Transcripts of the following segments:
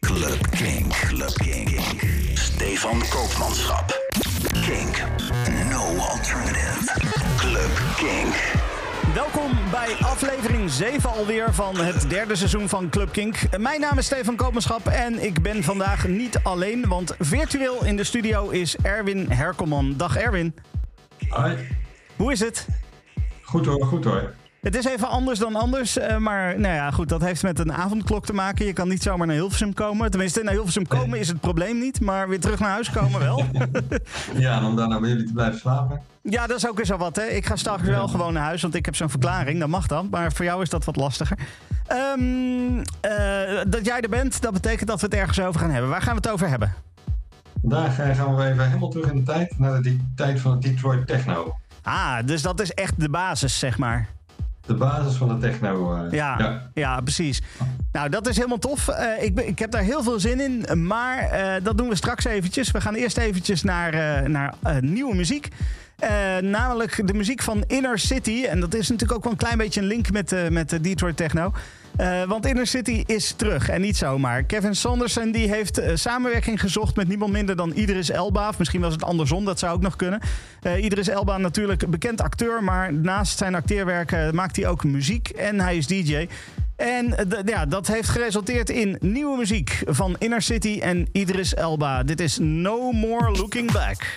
Club Kink. Club Kink. Stefan Koopmanschap. Kink. No alternative. Club Kink. Welkom bij aflevering 7 alweer van het derde seizoen van Club Kink. Mijn naam is Stefan Koopmanschap en ik ben vandaag niet alleen, want virtueel in de studio is Erwin Herkelman. Dag Erwin. Hoi. Hoe is het? Goed hoor, goed hoor. Het is even anders dan anders, eh, maar nou ja, goed, dat heeft met een avondklok te maken. Je kan niet zomaar naar Hilversum komen. Tenminste, naar Hilversum komen is het probleem niet, maar weer terug naar huis komen wel. Ja, en om daarna bij jullie te blijven slapen. ja, dat is ook weer zo wat, hè. Ik ga straks wel gewoon naar huis, want ik heb zo'n verklaring. Dat mag dan, maar voor jou is dat wat lastiger. Ehm, eh, dat jij er bent, dat betekent dat we het ergens over gaan hebben. Waar gaan we het over hebben? Vandaag gaan we even helemaal terug in de tijd, naar de die- tijd van het Detroit Techno. Ah, dus dat is echt de basis, zeg maar. De basis van de techno. eh, Ja, ja. precies. Nou, dat is helemaal tof. Eh, ik, ik heb daar heel veel zin in. Maar eh, dat doen we straks eventjes. We gaan eerst eventjes naar, naar nieuwe muziek. Namelijk de muziek van Inner City. En dat is natuurlijk ook wel een klein beetje een link met, met de Detroit Techno. Eh, want Inner City is terug en niet zomaar. Kevin Sanderson die heeft eh, samenwerking gezocht met niemand minder dan Idris Elba. Of misschien was het andersom, dat zou ook nog kunnen. Eh, Idris Elba natuurlijk bekend acteur, maar naast zijn acteerwerk maakt hij ook muziek en hij is DJ. En ja, dat heeft geresulteerd in nieuwe muziek van Inner City en Idris Elba. Dit is No More Looking Back.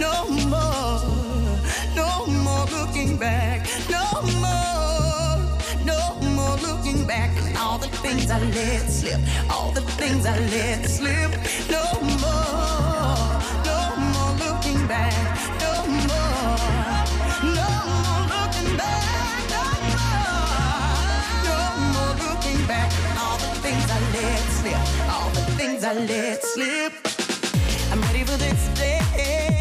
No more, no more looking back, no more, no more looking back. All the things I let slip, all the things I let slip, no more, no more looking back, no more, no more looking back, no more, no more looking back. All the things I let slip, all the things I let slip. I'm ready for this day.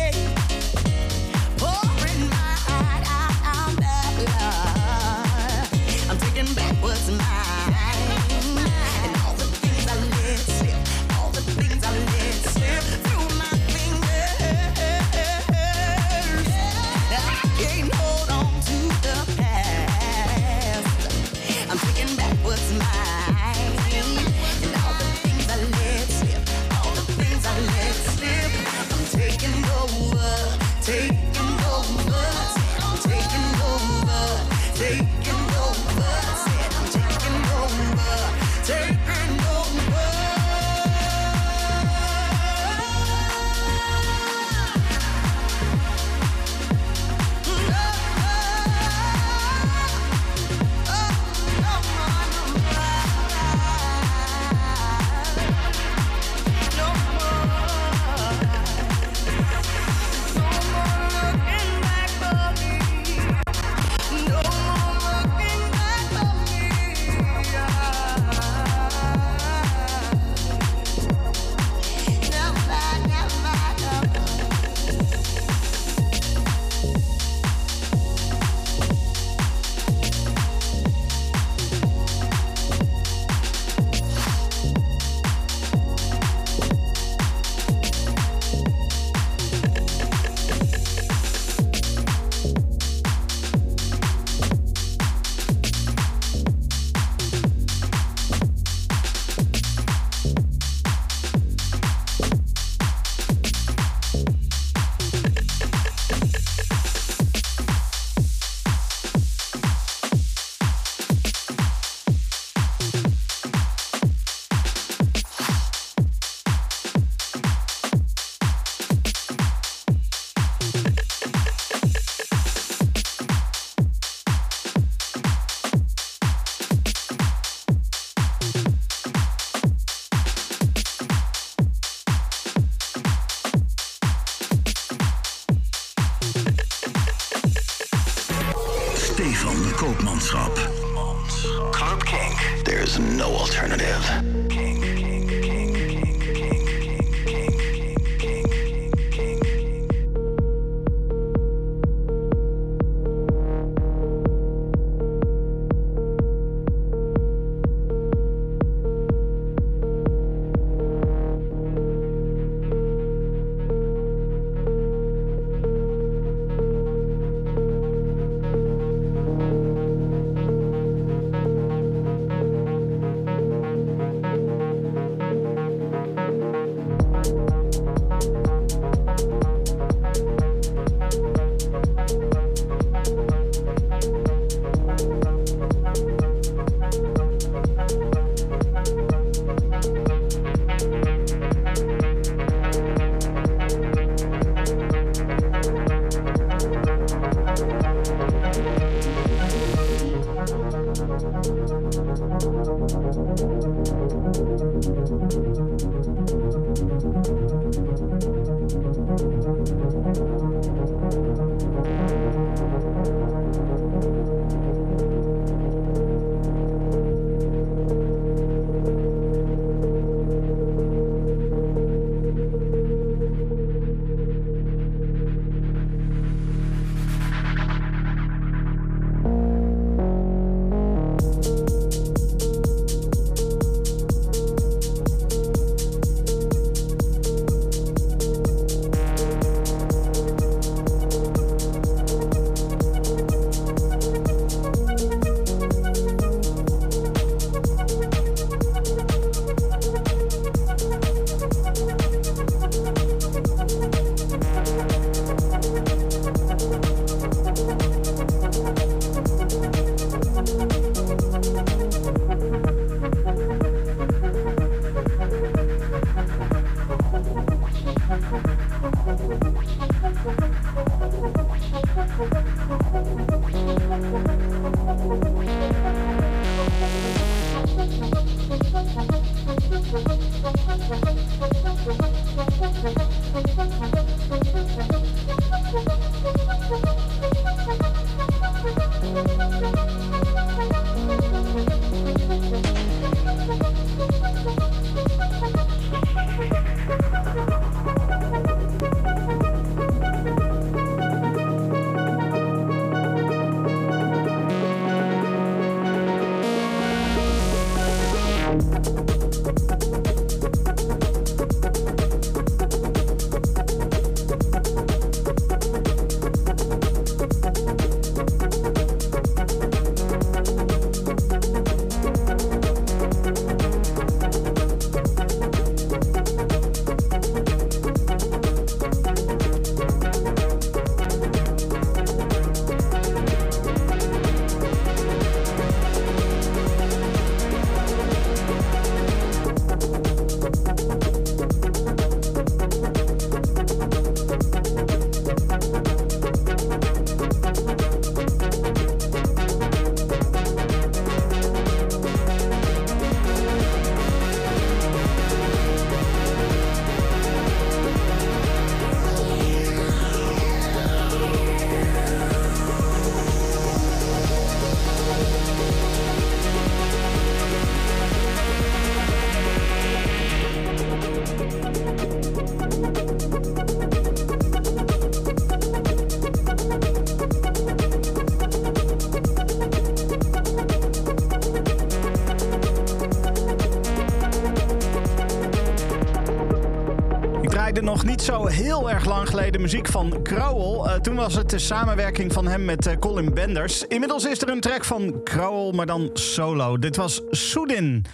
Zo heel erg lang geleden muziek van Crowell. Eh, toen was het de samenwerking van hem met eh, Colin Benders. Inmiddels is er een track van Crowell, maar dan solo. Dit was Soedin.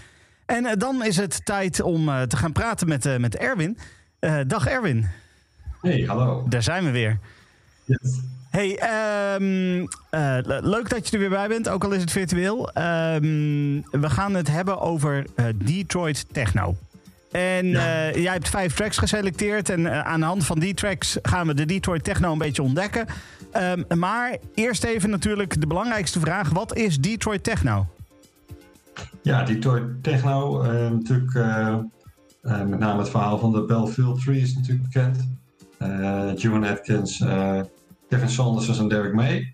En eh, dan is het tijd om te gaan praten met, met Erwin. Dag Erwin, Hey, hallo. daar zijn we weer. Yes. Hey, ehm, eh, le- leuk dat je er weer bij bent, ook al is het virtueel. Ehm, we gaan het hebben over Detroit Techno. En Ja. eh, jij hebt vijf tracks geselecteerd. En eh, aan de hand van die tracks gaan we de Detroit Techno een beetje ontdekken. Ehm, maar eerst even natuurlijk de belangrijkste vraag. Wat is Detroit Techno? Ja, Detroit Techno, eh, natuurlijk met name het verhaal van de Belleville Tree is natuurlijk bekend. Eh Juan Atkins, Kevin Saunders en Derek May.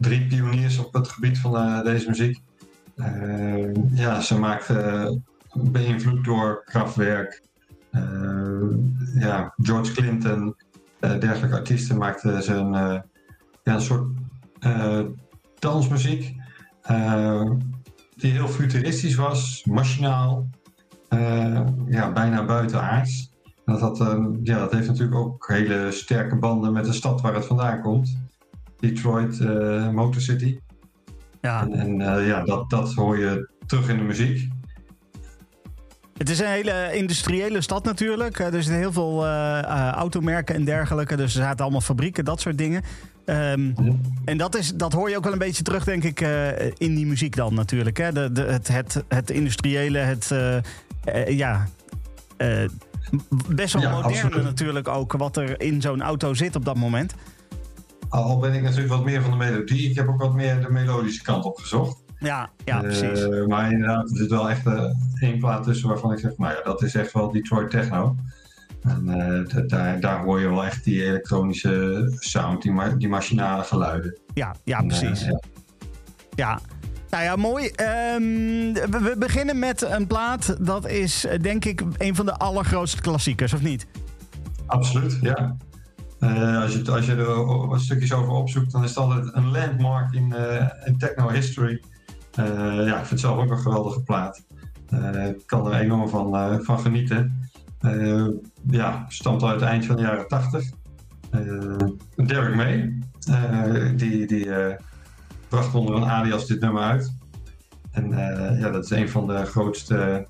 drie pioniers op het gebied van deze muziek. Ja, ze maakte beïnvloed door Kraftwerk, ja, George Clinton, dergelijke artiesten maakten ze een, ja, een soort dansmuziek die heel futuristisch was, machinaal, ja, bijna buitenaards. Dat, had, ja, dat heeft natuurlijk ook hele sterke banden met de stad waar het vandaan komt. Detroit uh, Motor City. Ja. En, en uh, ja, dat, dat hoor je terug in de muziek. Het is een hele industriële stad natuurlijk. Er zitten heel veel uh, automerken en dergelijke. Dus er zaten allemaal fabrieken, dat soort dingen. Um, En dat, is, dat hoor je ook wel een beetje terug, denk ik, uh, in die muziek dan natuurlijk. Hè? De, de, het, het, het industriële, het... ja, best wel ja, moderne absoluut. natuurlijk ook, wat er in zo'n auto zit op dat moment. Al ben ik natuurlijk wat meer van de melodie. Ik heb ook wat meer de melodische kant opgezocht. Ja, ja precies. Uh, maar inderdaad, er zit wel echt uh, één plaat tussen waarvan ik zeg, nou ja, dat is echt wel Detroit Techno. En uh, daar, daar hoor je wel echt die elektronische sound, die, ma die machinale geluiden. Ja, ja precies. Ja. ja. Nou ja, mooi. Um, we, we, beginnen met een plaat. Dat is denk ik een van de allergrootste klassiekers, of niet? Absoluut, ja. Uh, als, je, als je er wat stukjes over opzoekt, dan is het altijd een landmark in, in techno history. Uh, ja, ik vind het zelf ook een geweldige plaat. ik kan er enorm van, van genieten. ja, stamt uit het eind van de jaren 80. Derek May, die, die bracht onder een alias dit nummer uit. En ja, dat is een van de grootste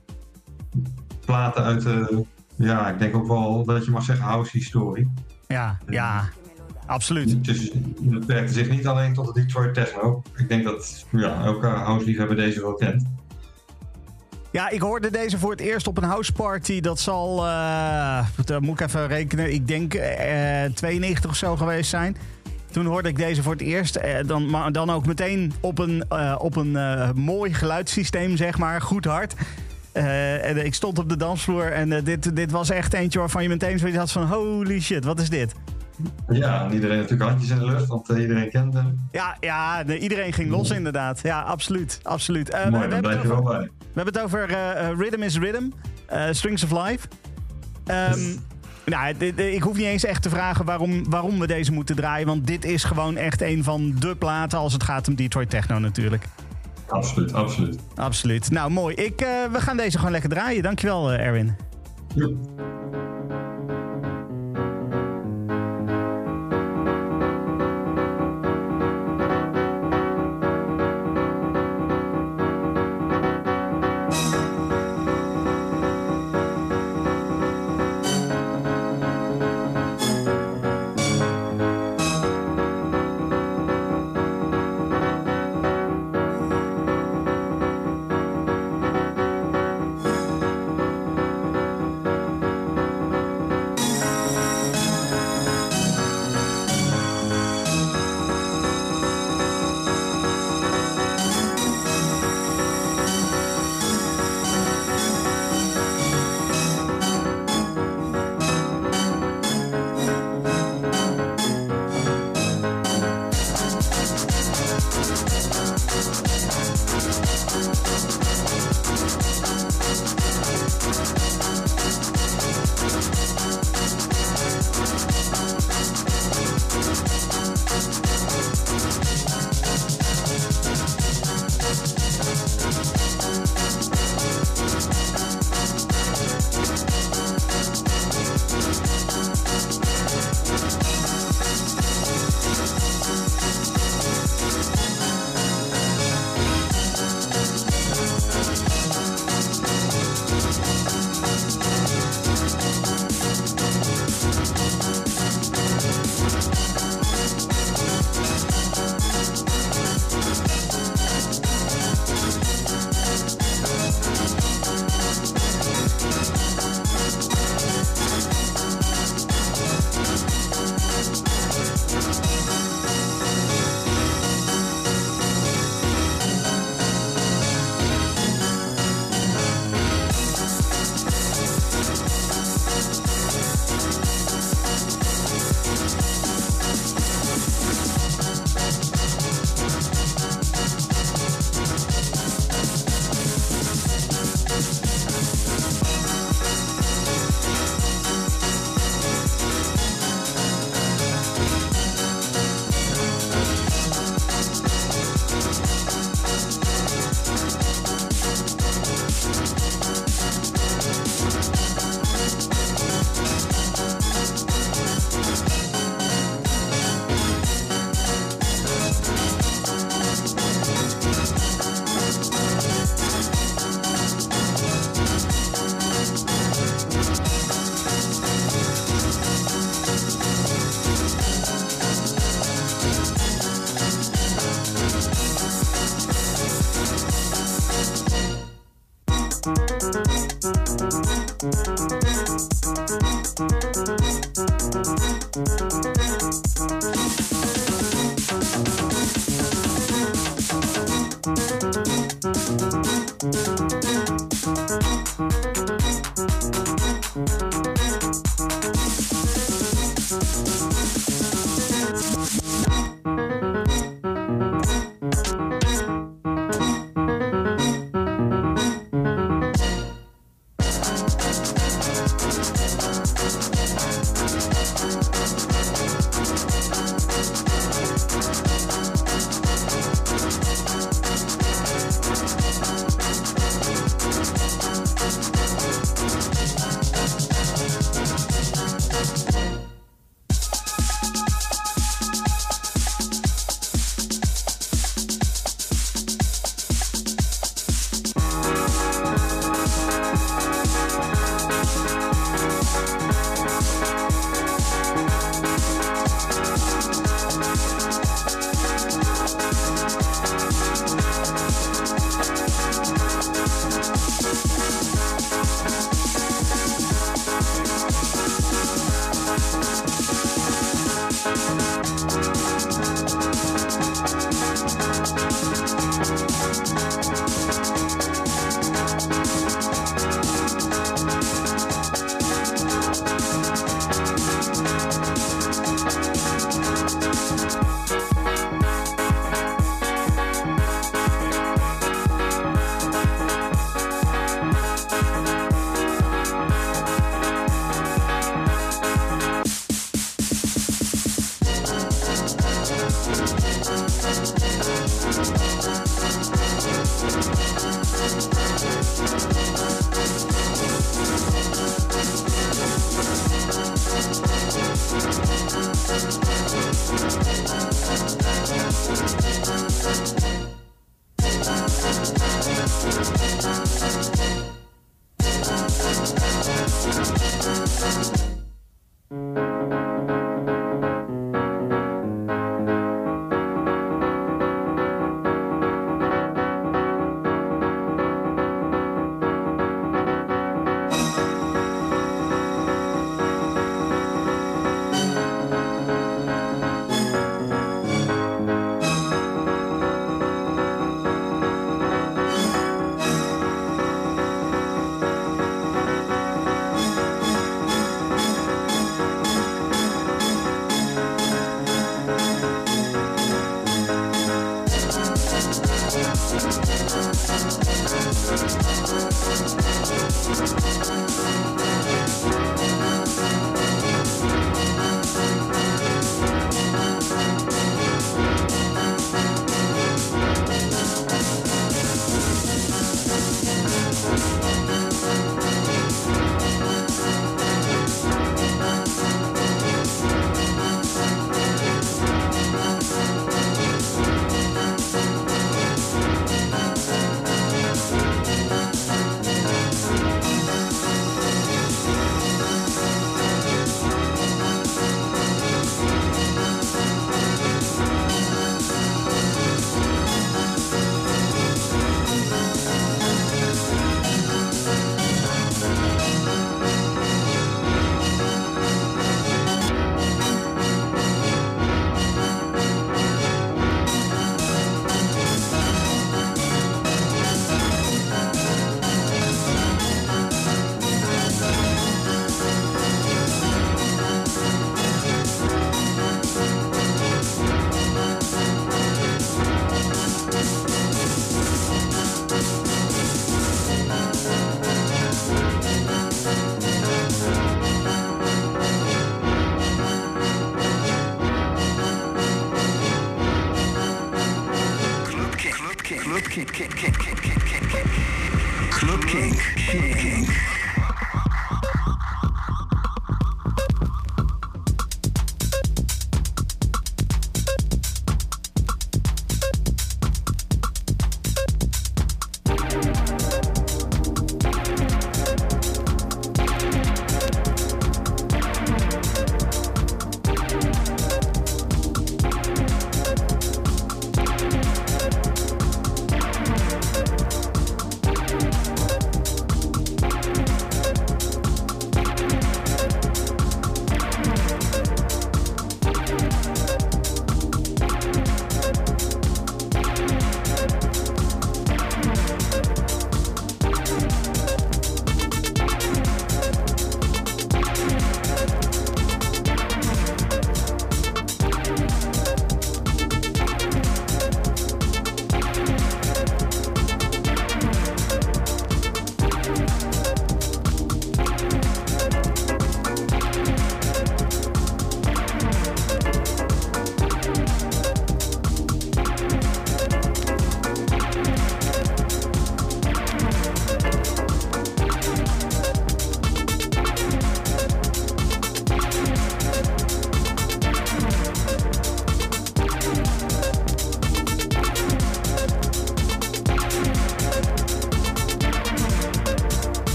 platen uit de, ja, ik denk ook wel dat je mag zeggen, house-historie. Ja, ja. Absoluut. Dus het werkte zich niet alleen tot de Detroit Techno. Ik denk dat ja, elke house-liefhebber deze wel kent. Ja, ik hoorde deze voor het eerst op een houseparty. Dat zal, uh, moet ik even rekenen, ik denk uh, eh, 92 of zo geweest zijn. Toen hoorde ik deze voor het eerst. Uh, dan, maar dan ook meteen op een, op een mooi geluidssysteem, zeg maar. Goed hard. En ik stond op de dansvloer en dit, dit was echt eentje waarvan je meteen zoiets had van holy shit, wat is dit? Ja, iedereen natuurlijk handjes in de lucht, want uh, iedereen kent hem. Ja, ja nee, iedereen ging los inderdaad. Ja, absoluut. absoluut. Mooi, we, blijf je wel bij. We hebben het over Rhythm is Rhythm, Strings of Life. Um, nou, ik hoef niet eens echt te vragen waarom, waarom we deze moeten draaien, want dit is gewoon echt een van de platen als het gaat om Detroit Techno natuurlijk. Absoluut, absoluut. Absoluut. Nou, mooi. Ik, uh, we gaan deze gewoon lekker draaien. Dankjewel, Erwin. Ja.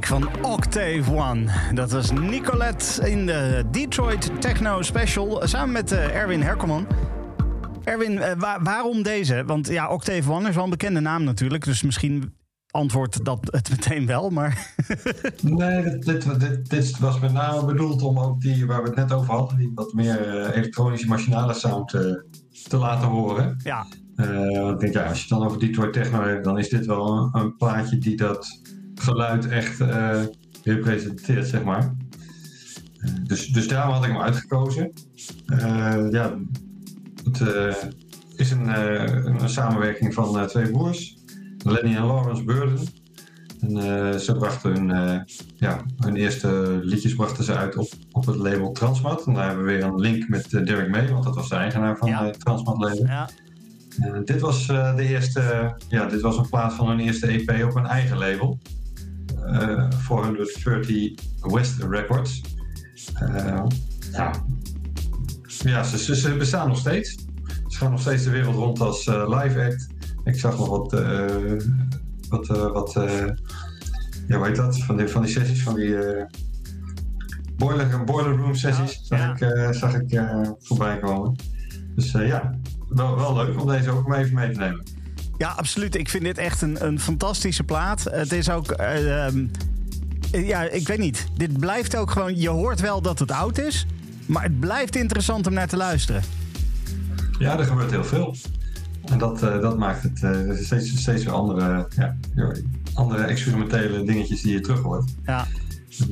Muziek van Octave One. Dat was Nicolette in de Detroit Techno Special samen met eh, Erwin Herkomman. Erwin, eh, wa- waarom deze? Want ja, Octave One is wel een bekende naam natuurlijk. Dus misschien antwoordt dat het meteen wel. Maar Nee, dit, dit, dit, dit was met name bedoeld om ook die waar we het net over hadden, die wat meer eh, elektronische machinale sound te laten horen. ja, want ik denk, ja, als je het dan over Detroit Techno hebt, dan is dit wel een, een plaatje die dat geluid echt eh, representeert, zeg maar. Eh, dus, dus daarom had ik hem uitgekozen. Eh, ja, het is een, een samenwerking van twee broers, Lenny en Lawrence Burden. En ze brachten hun, ja, hun eerste liedjes brachten ze uit op, op het label Transmat. En daar hebben we weer een link met Derek May, want dat was de eigenaar van Ja. het Transmat label. Ja. Dit was de eerste, ja, dit was een plaat van hun eerste EP op hun eigen label. Eh 430 West Records. Eh, ja, ja ze, ze, ze bestaan nog steeds. Ze gaan nog steeds de wereld rond als eh, live act. Ik zag nog wat, eh, wat, eh, wat eh, ja, hoe heet dat? Van die, van die sessies, van die eh, boiler, boiler room sessies, Ja, zag ja. ik, eh, zag ik eh, voorbij komen. Dus eh, ja, wel, wel leuk om deze ook maar even mee te nemen. Ja, absoluut. Ik vind dit echt een, een fantastische plaat. Het is ook. eh, ehm, ja, ik weet niet. Dit blijft ook gewoon. Je hoort wel dat het oud is. Maar het blijft interessant om naar te luisteren. Ja, er gebeurt heel veel. En dat, eh, dat maakt het eh, steeds, steeds weer andere, ja, andere experimentele dingetjes die je terug hoort. Ja,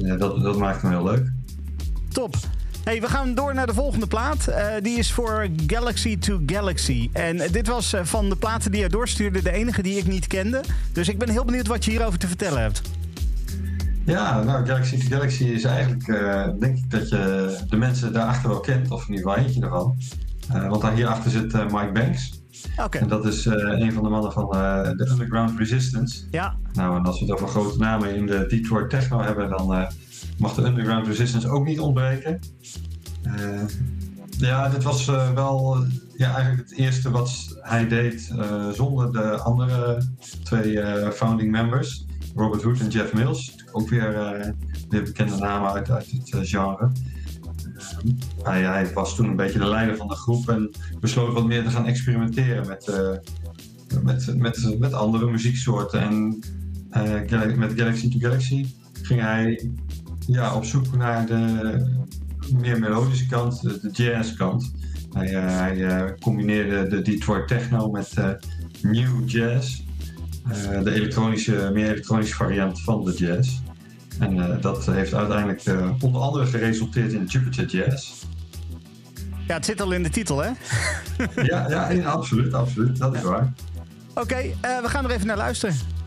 En, dat, dat maakt hem heel leuk. top. Hey, we gaan door naar de volgende plaat. Eh, die is voor Galaxy to Galaxy. En eh, dit was eh, van de platen die je doorstuurde de enige die ik niet kende. Dus ik ben heel benieuwd wat je hierover te vertellen hebt. Ja, nou, Galaxy to Galaxy is eigenlijk, denk ik dat je de mensen daarachter wel kent, of in ieder geval eentje ervan. Want daar hierachter zit Mike Banks. Oké. En dat is een van de mannen van de Underground Resistance. Ja, Nou, en als we het over grote namen in de Detroit Techno hebben, dan mag de Underground Resistance ook niet ontbreken. Eh, ja, dit was eh, wel ja, eigenlijk het eerste wat hij deed eh, zonder de andere twee founding members, Robert Hood en Jeff Mills. Ook weer, weer bekende namen uit, uit het genre. Hij, hij was toen een beetje de leider van de groep en besloot wat meer te gaan experimenteren met, met, met, met andere muzieksoorten. En met Galaxy to Galaxy ging hij ja, op zoek naar de meer melodische kant, de, jazzkant. Hij, eh, hij eh, combineerde de Detroit techno met eh, new jazz, de elektronische, meer elektronische variant van de jazz. En dat heeft uiteindelijk onder andere geresulteerd in Jupiter Jazz. ja, het zit al in de titel, hè? ja, ja, absoluut, absoluut, dat is waar. Oké, we gaan er even naar luisteren.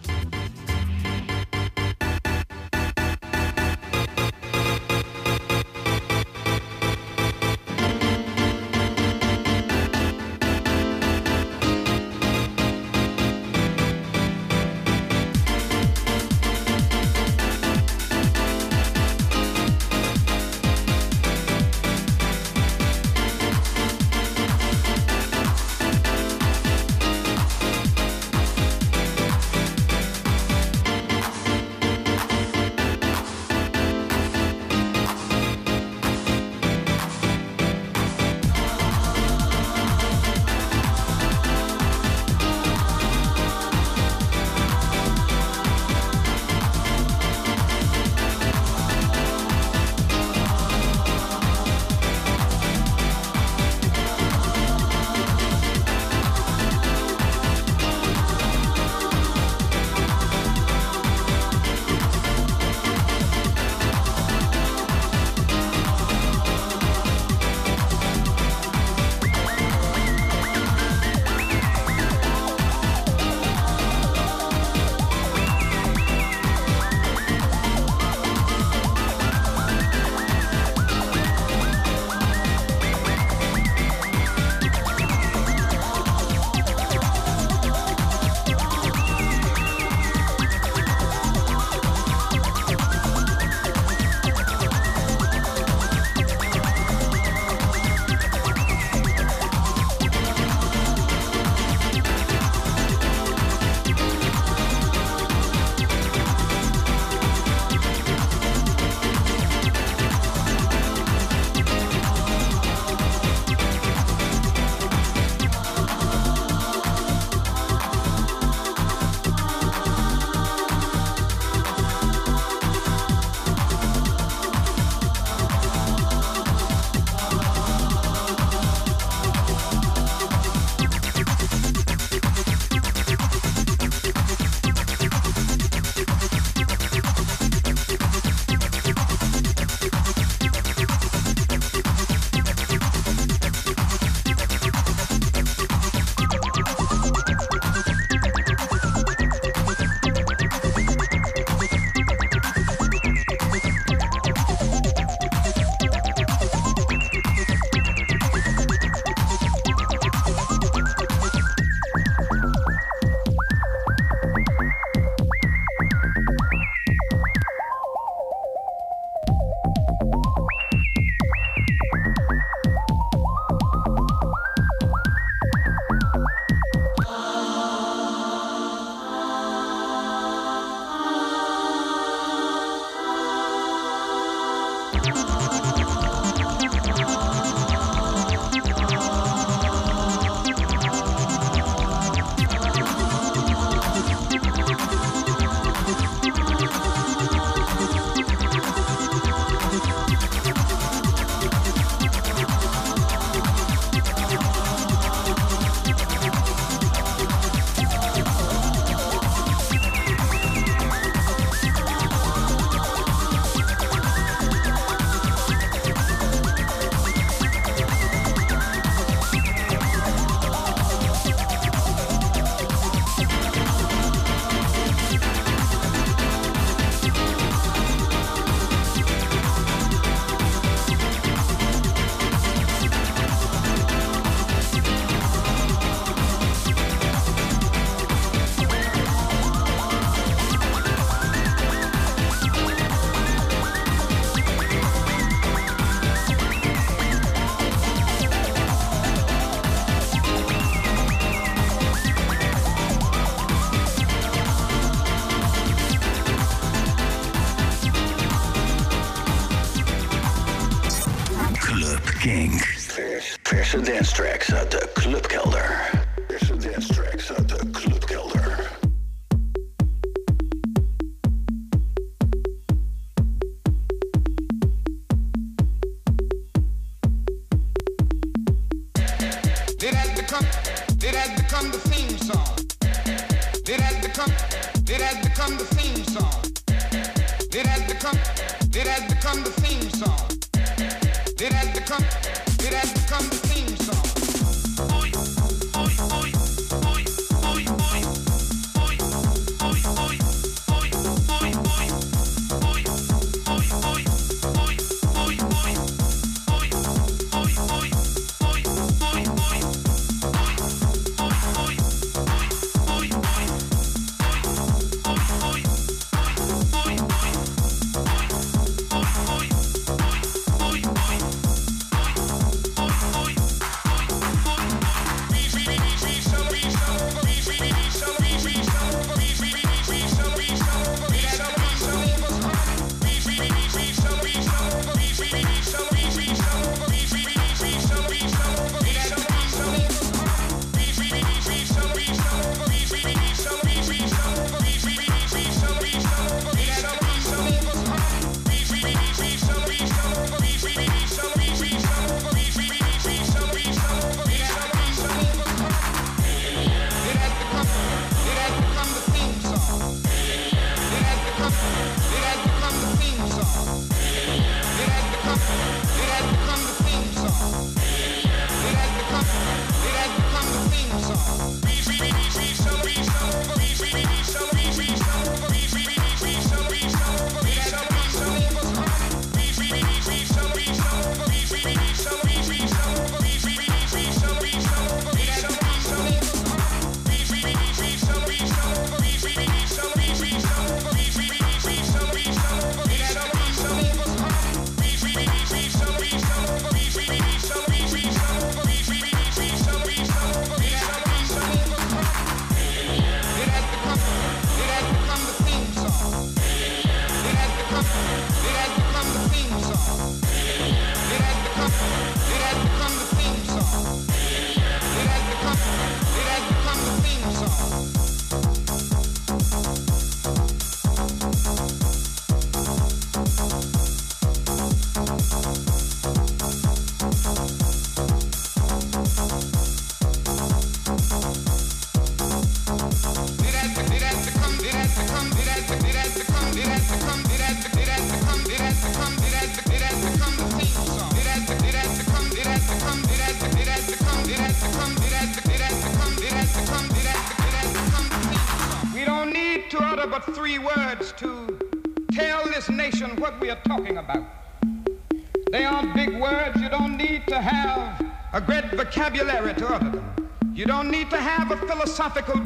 Philosophical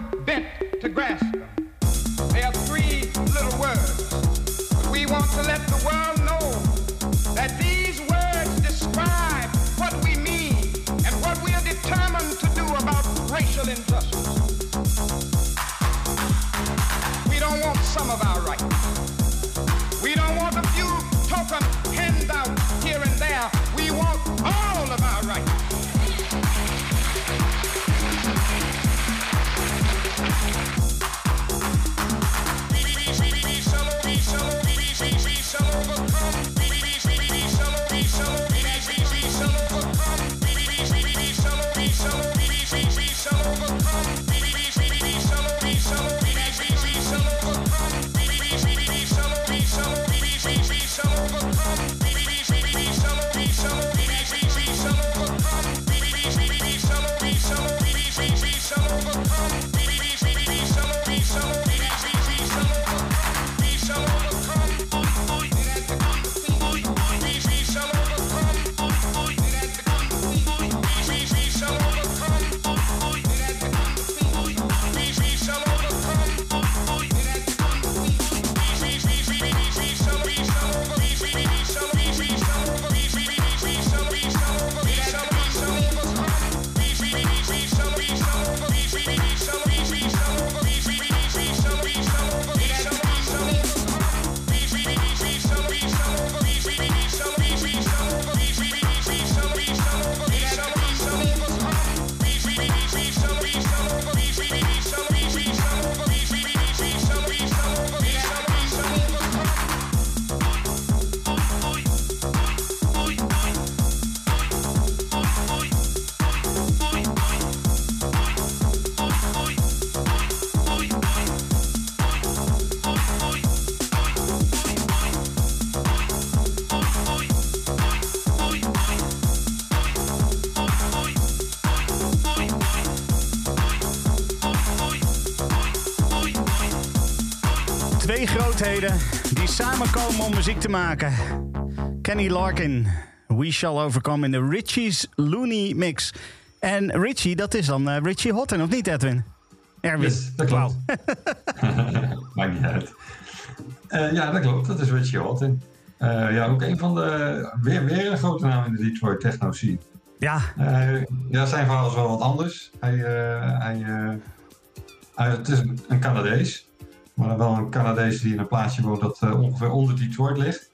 grootheden die samenkomen om muziek te maken. Kenny Larkin, We Shall Overcome in de Richie's Looney Mix. En Richie, dat is dan eh, Richie Hotten, of niet Edwin? Erwin. Yes, dat klopt. Maakt niet uit. Eh, ja, dat klopt. Dat is Richie Houghton. Eh ja, ook een van de... Weer, weer een grote naam in de Detroit techno scene. Ja, ja, zijn verhaal is wel wat anders. Hij, hij, hij, het is een Canadees. Maar wel een Canadees die in een plaatsje woont dat eh, ongeveer onder Detroit ligt.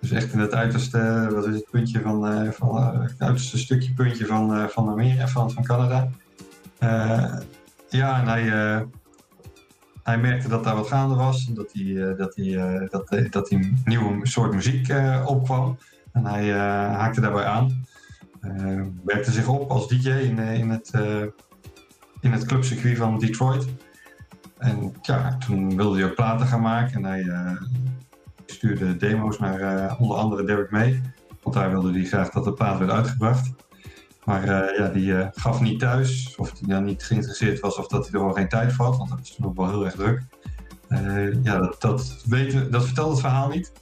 Dus echt in het uiterste, wat is het puntje van, eh, van eh, het uiterste stukje puntje van, eh, van Amerika, van, van Canada. Eh, ja, en hij, eh, hij merkte dat daar wat gaande was. Dat hij, eh, dat hij, eh, dat, eh, dat een nieuwe soort muziek eh, opkwam. En hij eh, haakte daarbij aan. Eh, werkte zich op als DJ in, eh, in, het, eh, in het clubcircuit van Detroit. En ja, toen wilde hij ook platen gaan maken. En hij eh, stuurde demo's naar eh, onder andere Derek May. Want daar wilde hij graag dat de plaat werd uitgebracht. Maar eh, ja, die gaf niet thuis. Of hij dan niet geïnteresseerd was of dat hij er wel geen tijd voor had. Want dat was toen ook wel heel erg druk. Ja, dat, dat, weten, dat vertelt het verhaal niet.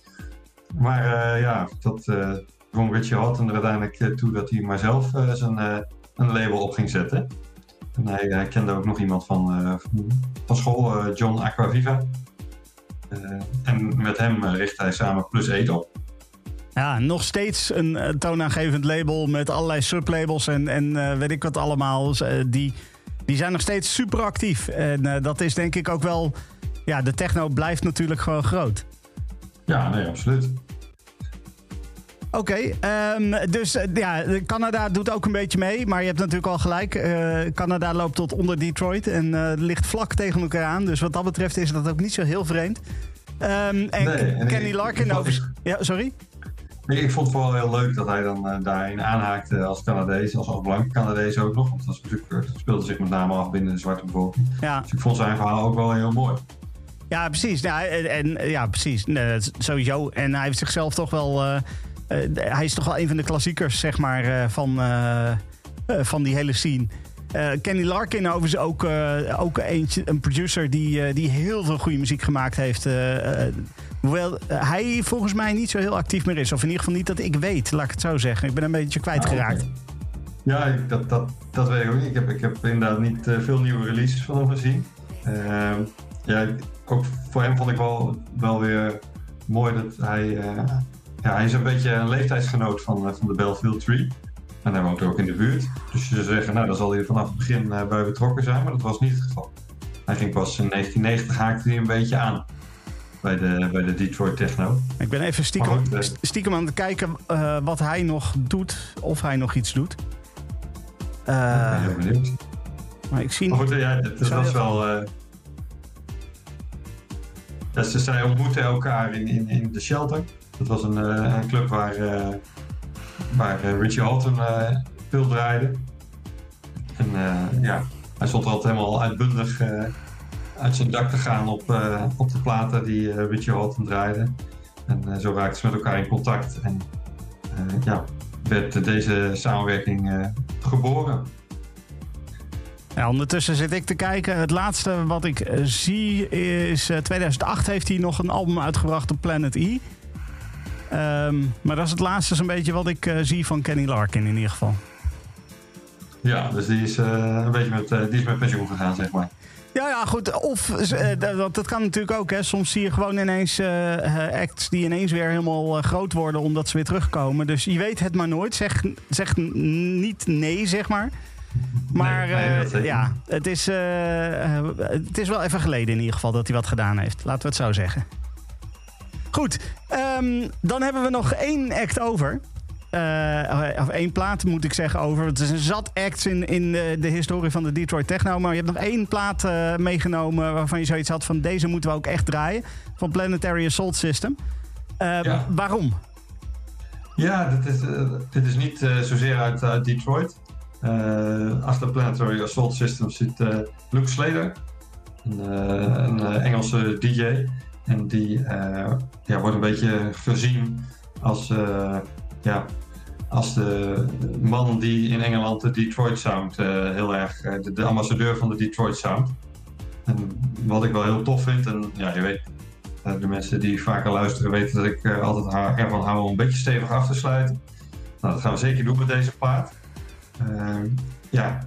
Maar ja, dat uh, dwong Richie Houghton er uiteindelijk toe dat hij maar zelf zijn, een label op ging zetten. En hij, hij kende ook nog iemand van, eh, van- school, eh, John Aquaviva. Eh, en met hem richtte hij samen Plus 8 op. ja, nog steeds een toonaangevend label met allerlei sublabels en, en weet ik wat allemaal. Dus, die, die zijn nog steeds super actief. En dat is denk ik ook wel... Ja, de techno blijft natuurlijk gewoon groot. Ja, nee, absoluut. Oké, ehm, dus eh, ja, Canada doet ook een beetje mee. Maar je hebt natuurlijk al gelijk. eh, Canada loopt tot onder Detroit en eh, ligt vlak tegen elkaar aan. Dus wat dat betreft is dat ook niet zo heel vreemd. Ehm, en Nee, Kenny Larkin ik over... Ja, sorry? Nee, ik vond het vooral heel leuk dat hij dan daarin aanhaakte als Canadees, als, als blanke Canadees ook nog. Want dat, is natuurlijk, dat speelde zich met name af binnen de zwarte bevolking. Ja, Dus ik vond zijn verhaal ook wel heel mooi. ja precies. Ja, en, en- ja, precies. Nee, sowieso. En hij heeft zichzelf toch wel... eh, hij is toch wel een van de klassiekers, zeg maar, eh, van, eh, van die hele scene. Eh, Kenny Larkin overigens ook, ook eentje, een producer die, die heel veel goede muziek gemaakt heeft. hoewel hij volgens mij niet zo heel actief meer is. Of in ieder geval niet dat ik weet, laat ik het zo zeggen. Ik ben een beetje kwijtgeraakt. Ah. Ja, ik- dat, dat, dat weet ik ook niet. Ik heb, ik heb inderdaad niet veel nieuwe releases van hem gezien. Ehm, ja, ook voor hem vond ik wel, wel weer mooi dat hij... ja, hij is een beetje een leeftijdsgenoot van, eh, van de Belleville Tree. En hij woont ook in de buurt. Dus je zou zeggen, nou, dan zal hij vanaf het begin eh, bij betrokken zijn. Maar dat was niet het geval. Hij ging pas in 1990 haakte hij een beetje aan bij de, bij de Detroit Techno. Ik ben even stiekem, eh. stiekem aan het kijken wat hij nog doet. Of hij nog iets doet. Ik ben heel benieuwd. maar ik zie Maar goed, ja, Zo was wel. ja, ze, zij ontmoetten elkaar in, in, in de Shelter. Dat was een, eh, een club waar, eh, waar eh, Richie eh veel draaide. En ja, hij stond er altijd helemaal uitbundig uit zijn dak te gaan op, op de platen die Richie Houghton draaide. En zo raakten ze met elkaar in contact. En ja, werd deze samenwerking geboren. Ja, ondertussen zit ik te kijken. Het laatste wat ik zie is... eh, 2008 heeft hij nog een album uitgebracht op Planet E. Ehm, maar dat is het laatste zo'n beetje wat ik eh, zie van Kenny Larkin in ieder geval. Ja, dus die is, eh, een beetje met, eh, die is met pensioen gegaan, zeg maar. Ja, ja, goed. Of, eh, dat, kan natuurlijk ook. Hè. Soms zie je gewoon ineens acts die ineens weer helemaal groot worden omdat ze weer terugkomen. Dus je weet het maar nooit. Zeg, zeg niet nee, zeg maar. Maar Nee, ja, het is, het is wel even geleden in ieder geval dat hij wat gedaan heeft. Laten we het zo zeggen. Goed, ehm, dan hebben we nog één act over. Eh, of één plaat moet ik zeggen over. Het is een zat acts in, in de, de historie van de Detroit Techno. Maar je hebt nog één plaat eh, meegenomen waarvan je zoiets had van deze moeten we ook echt draaien. Van Planetary Assault System. Eh, Ja. Waarom? Ja, dit is, eh, dit is niet eh, zozeer uit, uit Detroit. Eh, achter Planetary Assault System zit eh, Luke Slater, een, eh, een eh, Engelse DJ. En die eh, wordt een beetje gezien als, eh, ja, als de man die in Engeland de Detroit Sound eh, heel erg, de, de ambassadeur van de Detroit Sound. En wat ik wel heel tof vind, en ja, je weet, de mensen die vaker luisteren weten dat ik altijd ervan hou om een beetje stevig af te sluiten. Nou, dat gaan we zeker doen met deze plaat. Eh, ja,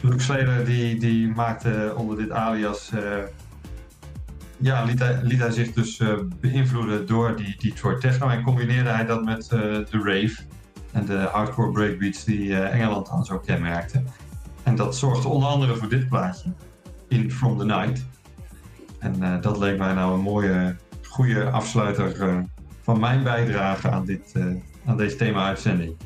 Luke die, die maakte onder dit alias... ja, liet hij, liet hij zich dus eh, beïnvloeden door die Detroit techno en combineerde hij dat met eh, de rave en de hardcore breakbeats die eh, Engeland dan zo kenmerkte. En dat zorgde onder andere voor dit plaatje, In From The Night. En dat leek mij nou een mooie, goede afsluiter van mijn bijdrage aan, dit, aan deze thema-uitzending.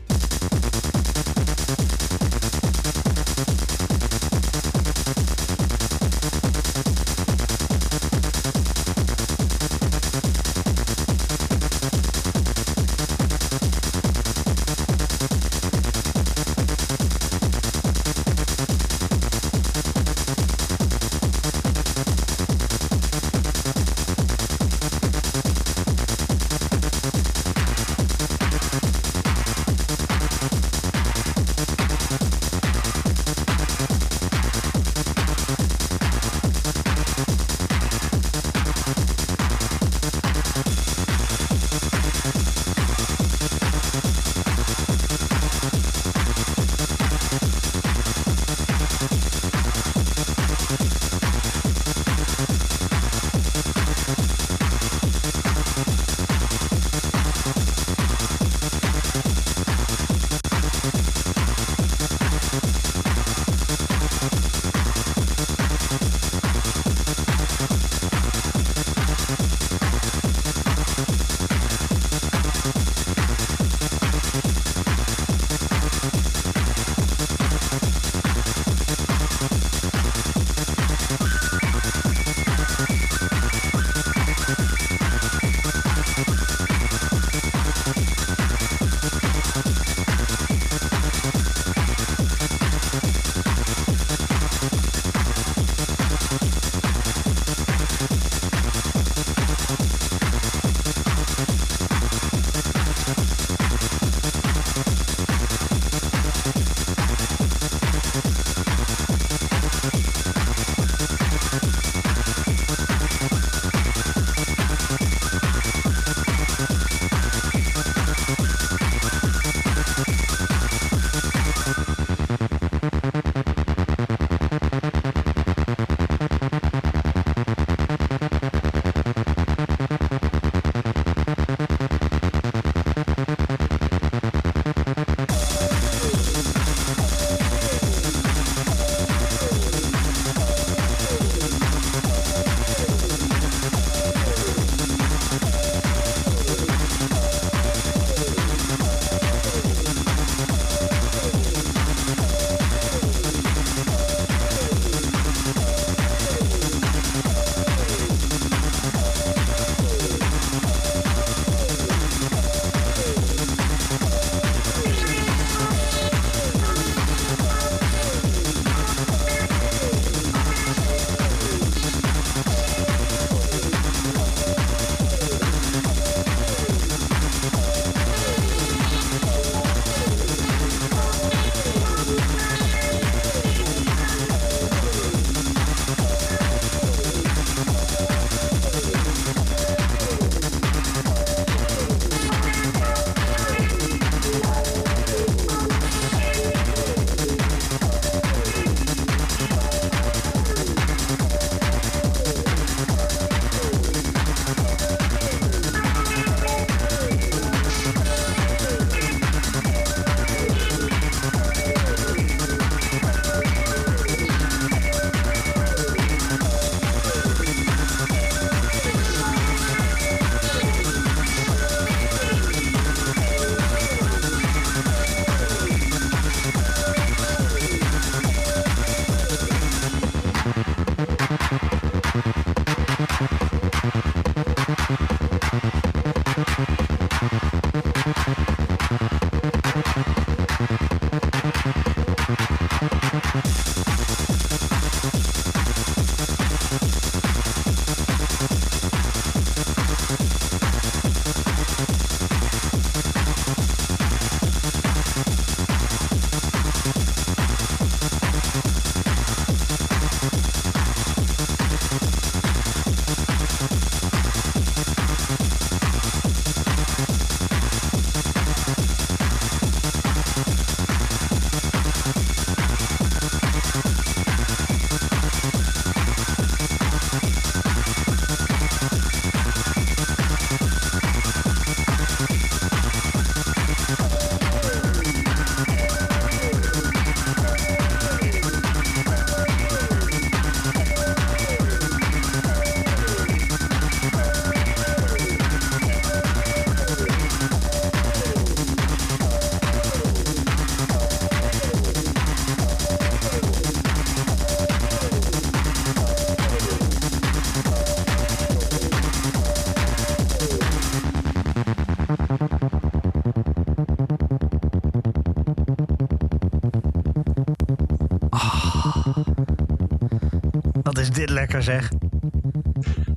Dit lekker zeg.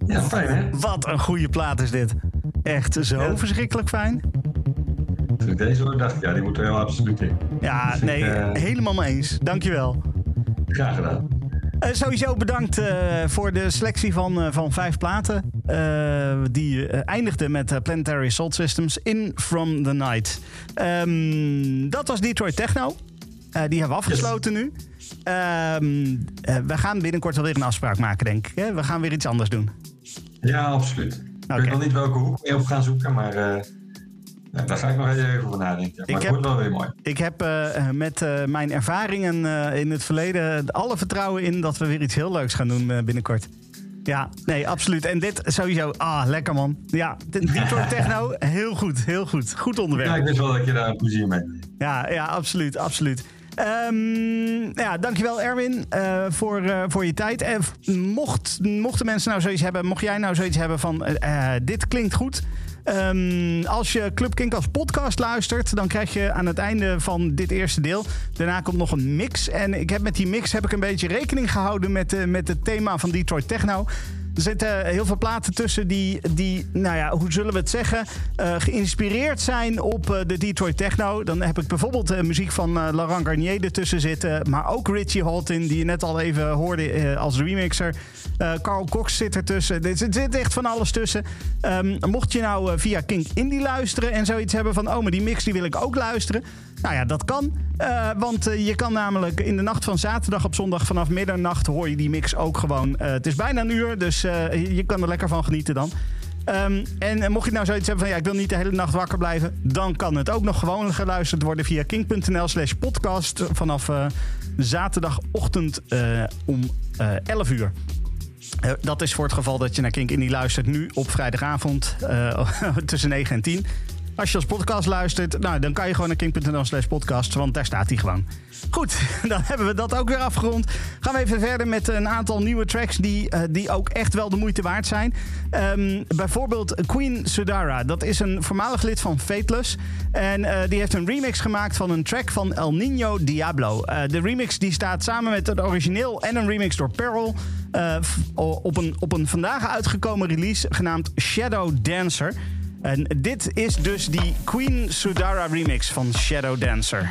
Ja, fijn hè? Wat een goede plaat is dit. Echt zo Ja. verschrikkelijk fijn. Toen ik deze hoorde, dacht ik, ja, die moet er heel absoluut in. Ja, Dus nee, ik, eh, helemaal mee eens. Dankjewel. Graag gedaan. Eh sowieso bedankt eh, voor de selectie van, van vijf platen. die eindigde met Planetary Assault Systems in From the Night. Ehm, dat was Detroit Techno. Die hebben we afgesloten nu. Ehm, eh, we gaan binnenkort wel weer een afspraak maken, denk ik. Hè? We gaan weer iets anders doen. Ja, absoluut. Ik weet nog niet welke hoek we op gaan zoeken, maar eh, ja, daar ga ik nog even over nadenken. Maar Ik het heb- wordt wel weer mooi. Ik heb eh, met eh, mijn ervaringen eh, in het verleden alle vertrouwen in dat we weer iets heel leuks gaan doen eh, binnenkort. Ja, nee, absoluut. En dit sowieso, ah, lekker man. Ja, Detroit Techno, heel goed, heel goed. Goed onderwerp. Ja, ik wist wel dat je daar plezier mee hebt. Ja, ja absoluut, absoluut. Ehm, ja, dankjewel Erwin eh, voor, eh, voor je tijd. En mocht, mochten mensen nou zoiets hebben, mocht jij nou zoiets hebben van eh, dit klinkt goed. Ehm, als je Club Kink als podcast luistert, dan krijg je aan het einde van dit eerste deel. Daarna komt nog een mix. En ik heb met die mix heb ik een beetje rekening gehouden met, met het thema van Detroit Techno. Er zitten heel veel platen tussen die, die nou ja, hoe zullen we het zeggen, eh, geïnspireerd zijn op eh, de Detroit Techno. Dan heb ik bijvoorbeeld eh, muziek van Laurent Garnier ertussen zitten. Maar ook Richie Houghton, die je net al even hoorde als remixer. Carl Cox zit ertussen. Er zit, echt van alles tussen. Ehm, mocht je nou via Kink Indie luisteren en zoiets hebben van... oh, maar die mix die wil ik ook luisteren. Nou ja, dat kan. Eh, want eh, je kan namelijk in de nacht van zaterdag op zondag vanaf middernacht hoor je die mix ook gewoon. Eh, het is bijna een uur, dus je kan er lekker van genieten dan. Ehm, en mocht je nou zoiets hebben van ja, ik wil niet de hele nacht wakker blijven, dan kan het ook nog gewoon geluisterd worden via kink.nl slash podcast vanaf zaterdagochtend om eh 11 uur. Dat is voor het geval dat je naar Kink Indie luistert nu op vrijdagavond tussen 9 en 10. Als je als podcast luistert, nou, dan kan je gewoon naar kink.nl slash podcast, want daar staat hij gewoon. Goed, dan hebben we dat ook weer afgerond. Gaan we even verder met een aantal nieuwe tracks die, eh, die ook echt wel de moeite waard zijn. Ehm, bijvoorbeeld Queen Sudara. Dat is een voormalig lid van Fateless. En eh, die heeft een remix gemaakt van een track van El Nino Diablo. Eh, de remix die staat samen met het origineel en een remix door Peril... op, een, op een vandaag uitgekomen release genaamd Shadow Dancer... En dit is dus die Queen Sudara remix van Shadow Dancer.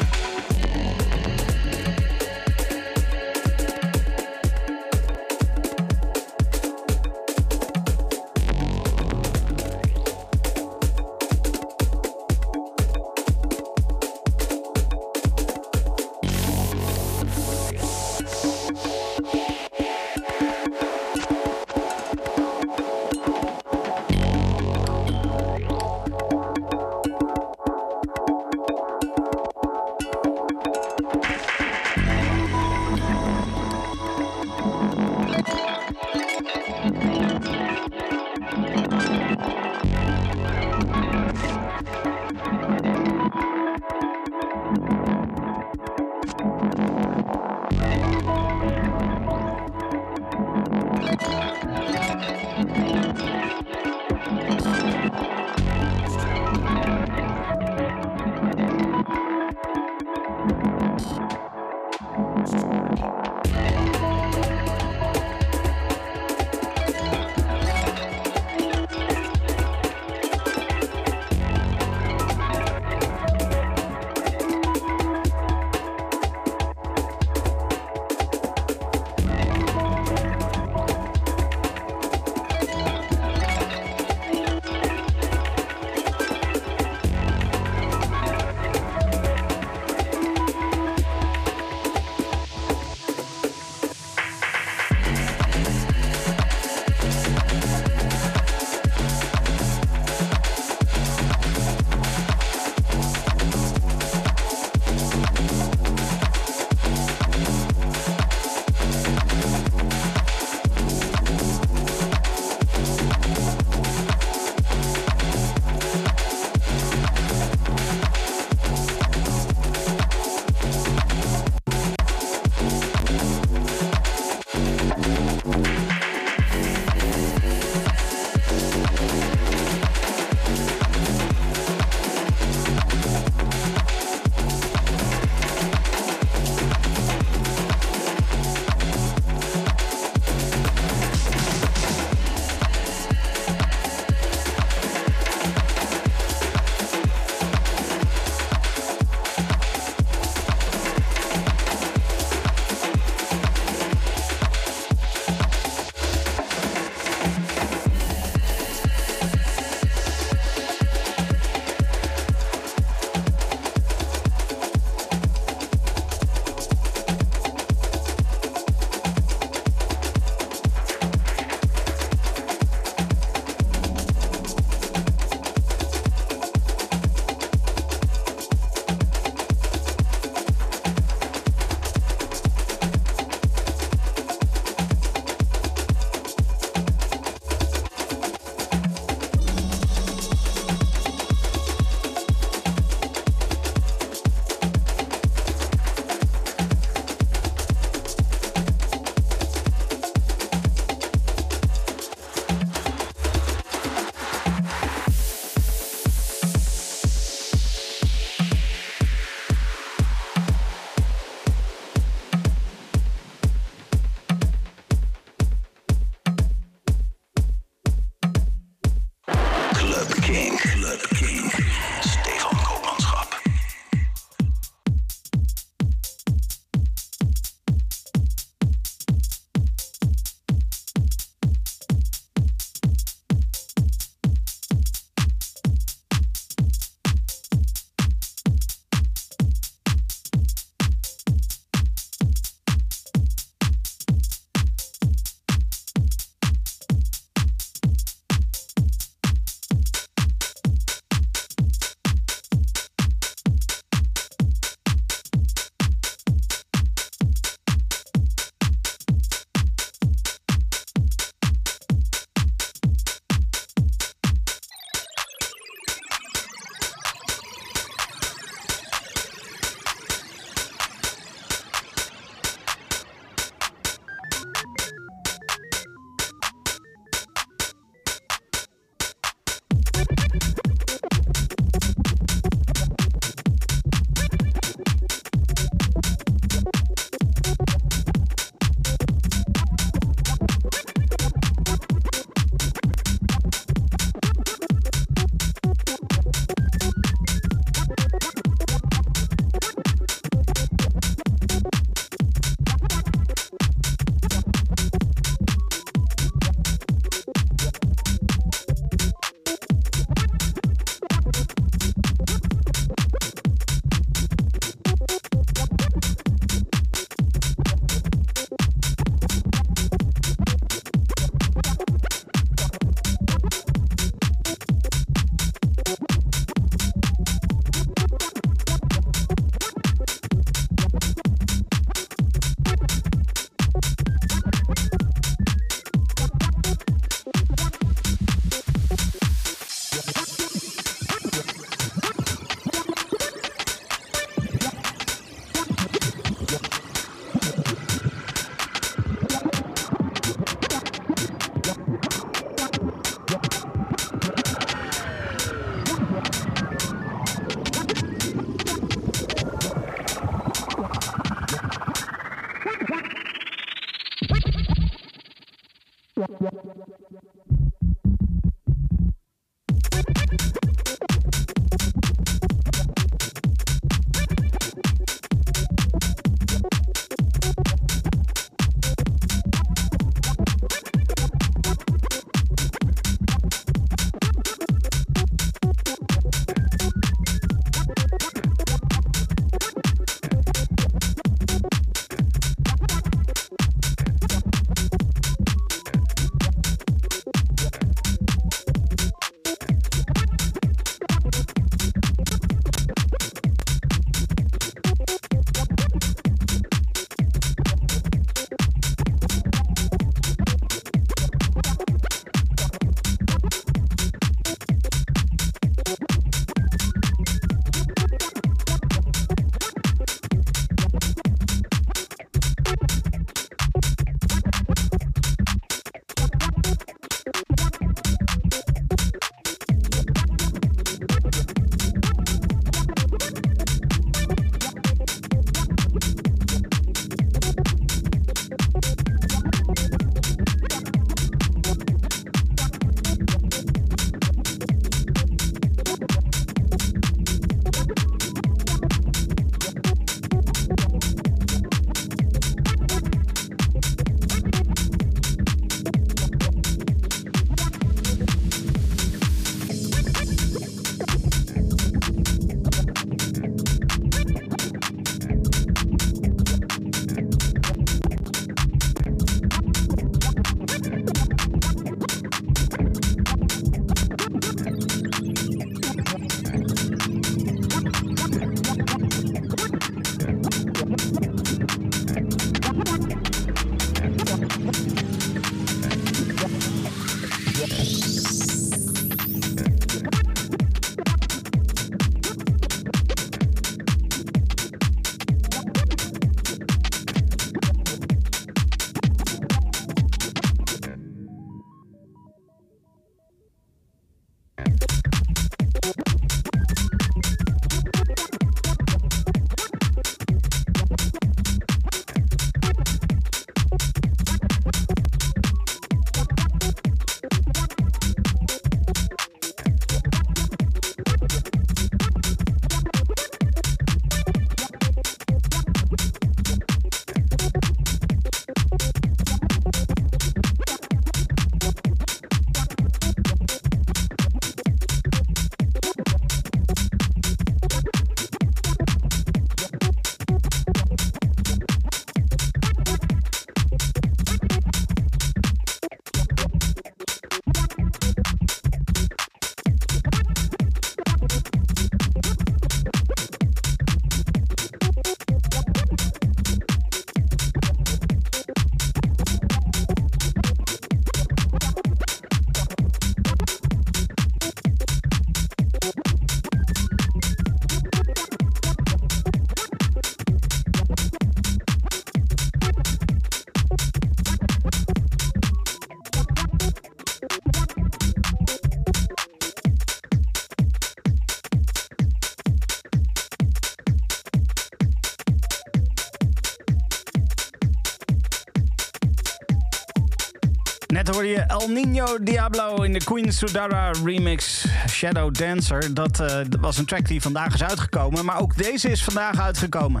El Nino Diablo in de Queen Sudara remix Shadow Dancer. Dat eh, was een track die vandaag is uitgekomen, maar ook deze is vandaag uitgekomen.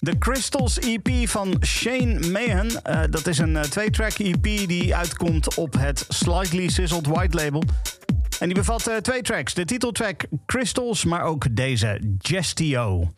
De Crystals EP van Shane Mahan. Eh, dat is een eh, twee-track EP die uitkomt op het Slightly Sizzled White label. En die bevat twee tracks. De titeltrack Crystals, maar ook deze Gestio.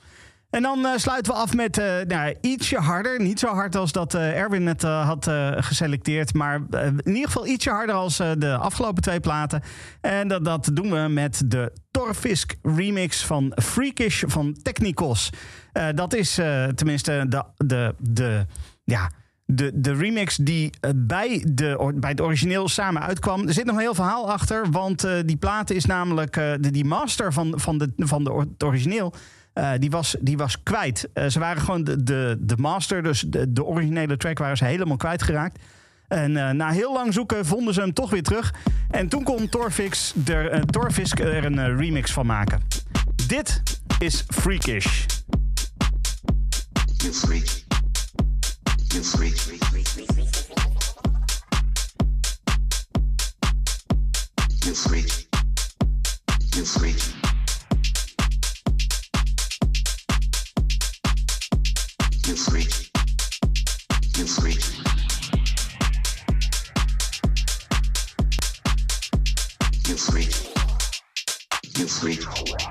En dan eh, sluiten we af met eh, nou, ietsje harder. Niet zo hard als dat eh, Erwin eh, had geselecteerd. Maar in ieder geval ietsje harder als de afgelopen twee platen. En dat, dat doen we met de Torfisk remix van Freakish van Technikos. Eh, dat is tenminste de, de, de, ja, de, de remix die bij, de, bij het origineel samen uitkwam. Er zit nog een heel verhaal achter. Want die plaat is namelijk... de, die master van, van, de, van de, het origineel... Eh, die, was, die was kwijt. Eh, ze waren gewoon de, de, de master, dus de, de originele track waren ze helemaal kwijtgeraakt. En eh, na heel lang zoeken vonden ze hem toch weer terug. En toen kon Torfix er, Torfisk er een remix van maken. Dit is Freakish. You freak. You freak. You freak. You freak. You freak. You freak.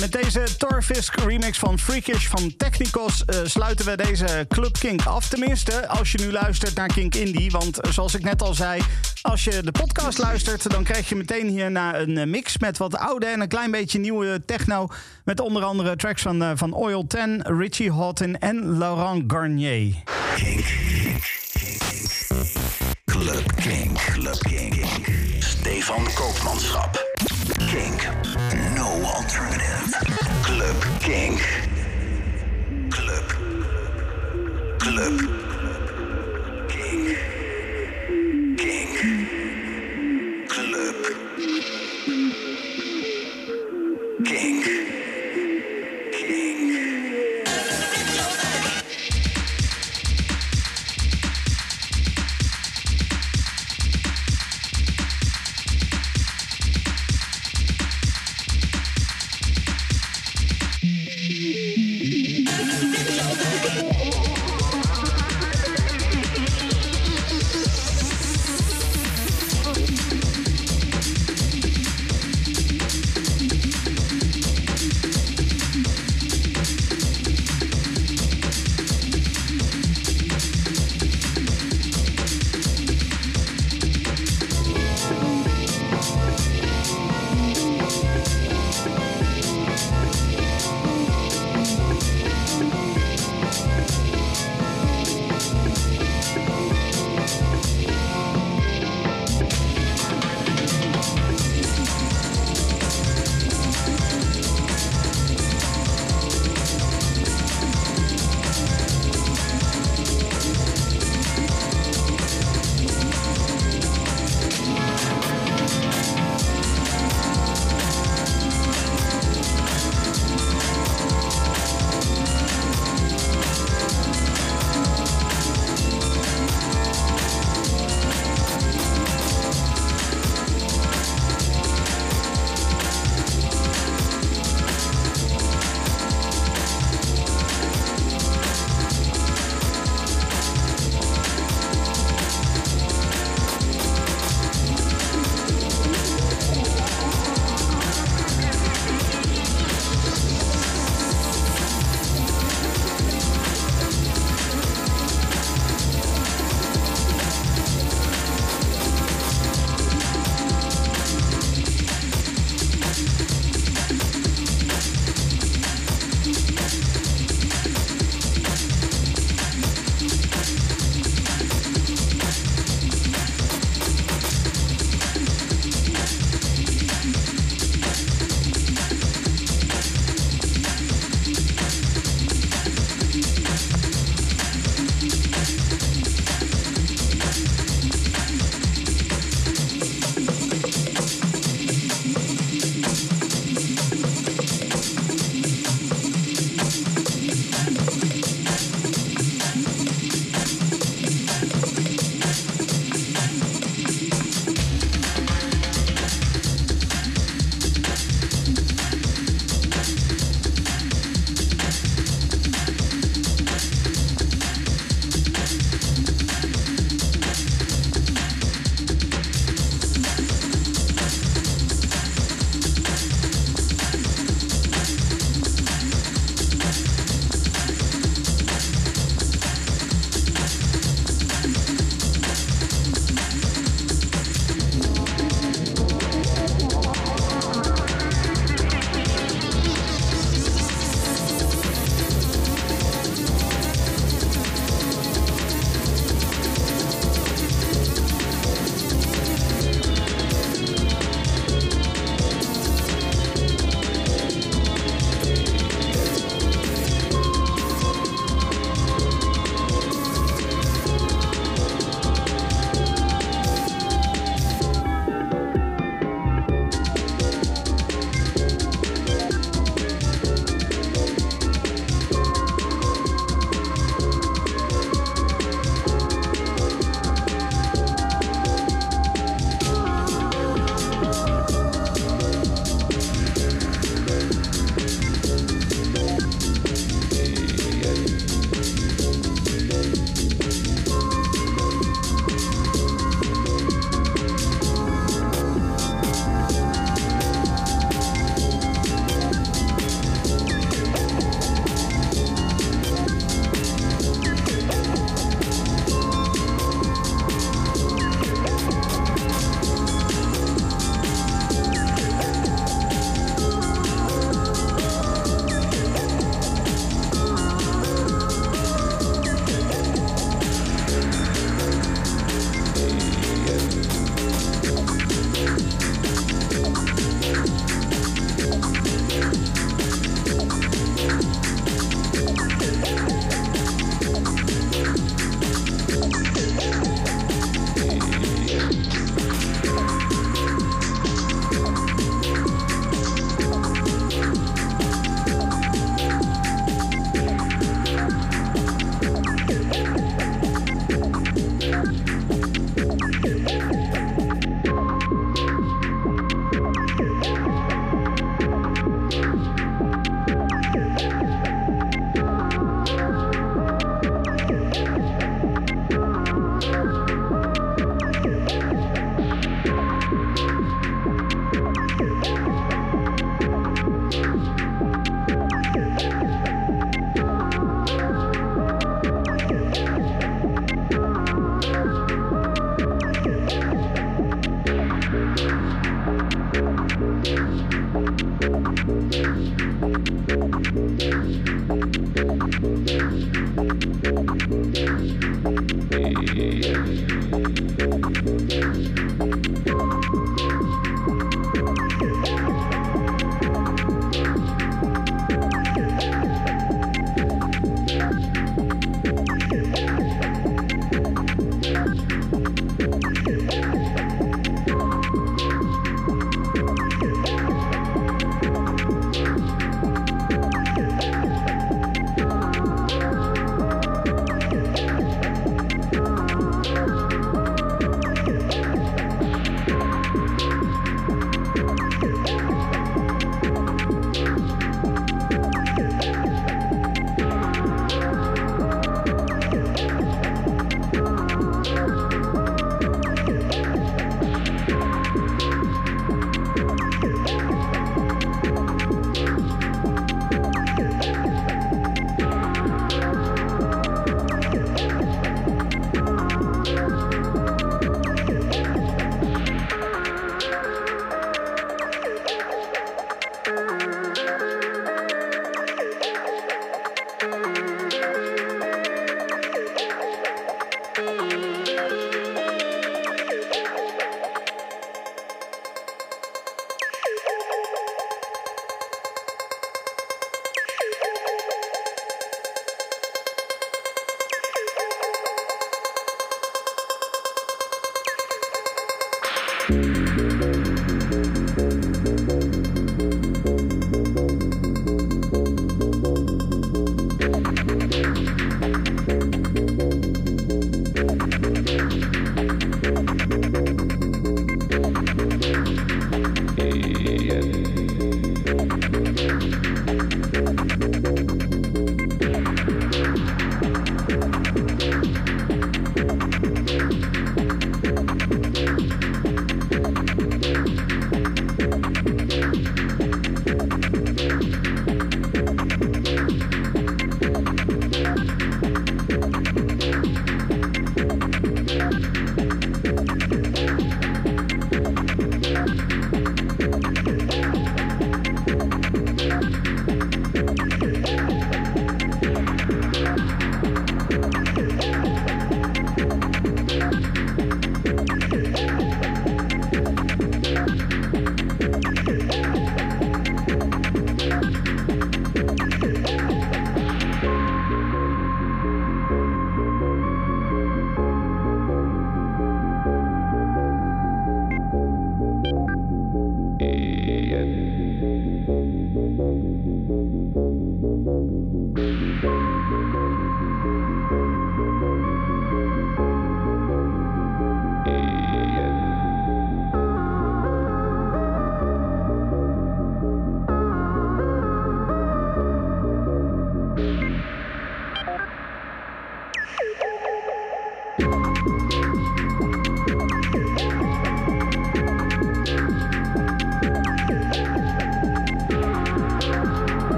met deze Torfisk remix van Freakish van Technicos eh, sluiten we deze Club Kink af. Tenminste, als je nu luistert naar Kink Indie. Want zoals ik net al zei, als je de podcast luistert, dan krijg je meteen hierna een eh, mix met wat oude en een klein beetje nieuwe techno. Met onder andere tracks van, uh, van Oil 10, Richie Houghton en Laurent Garnier. Kink.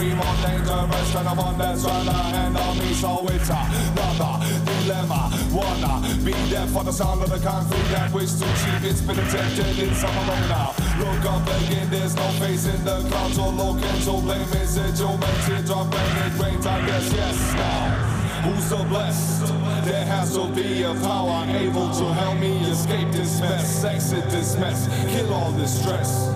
Weaponry more dangerous than to handle me. So it's another dilemma. Wanna be there for the sound of the concrete that wish to cheap. It's been attempted in some arena. Look up again, there's no face in the clouds or looking to blame. Is it your mate? Teardrop and it rains, I guess, yes, now. Who's the blessed? There has to be a power able to help me escape this mess, exit this mess, kill all this stress.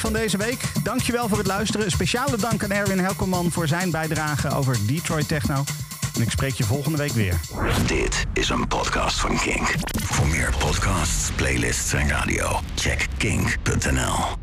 Van deze week. Dankjewel voor het luisteren. Speciale dank aan Erwin Helkelman voor zijn bijdrage over Detroit Techno. En ik spreek je volgende week weer. Dit is een podcast van Kink. Voor meer podcasts, playlists en radio, check kink.nl.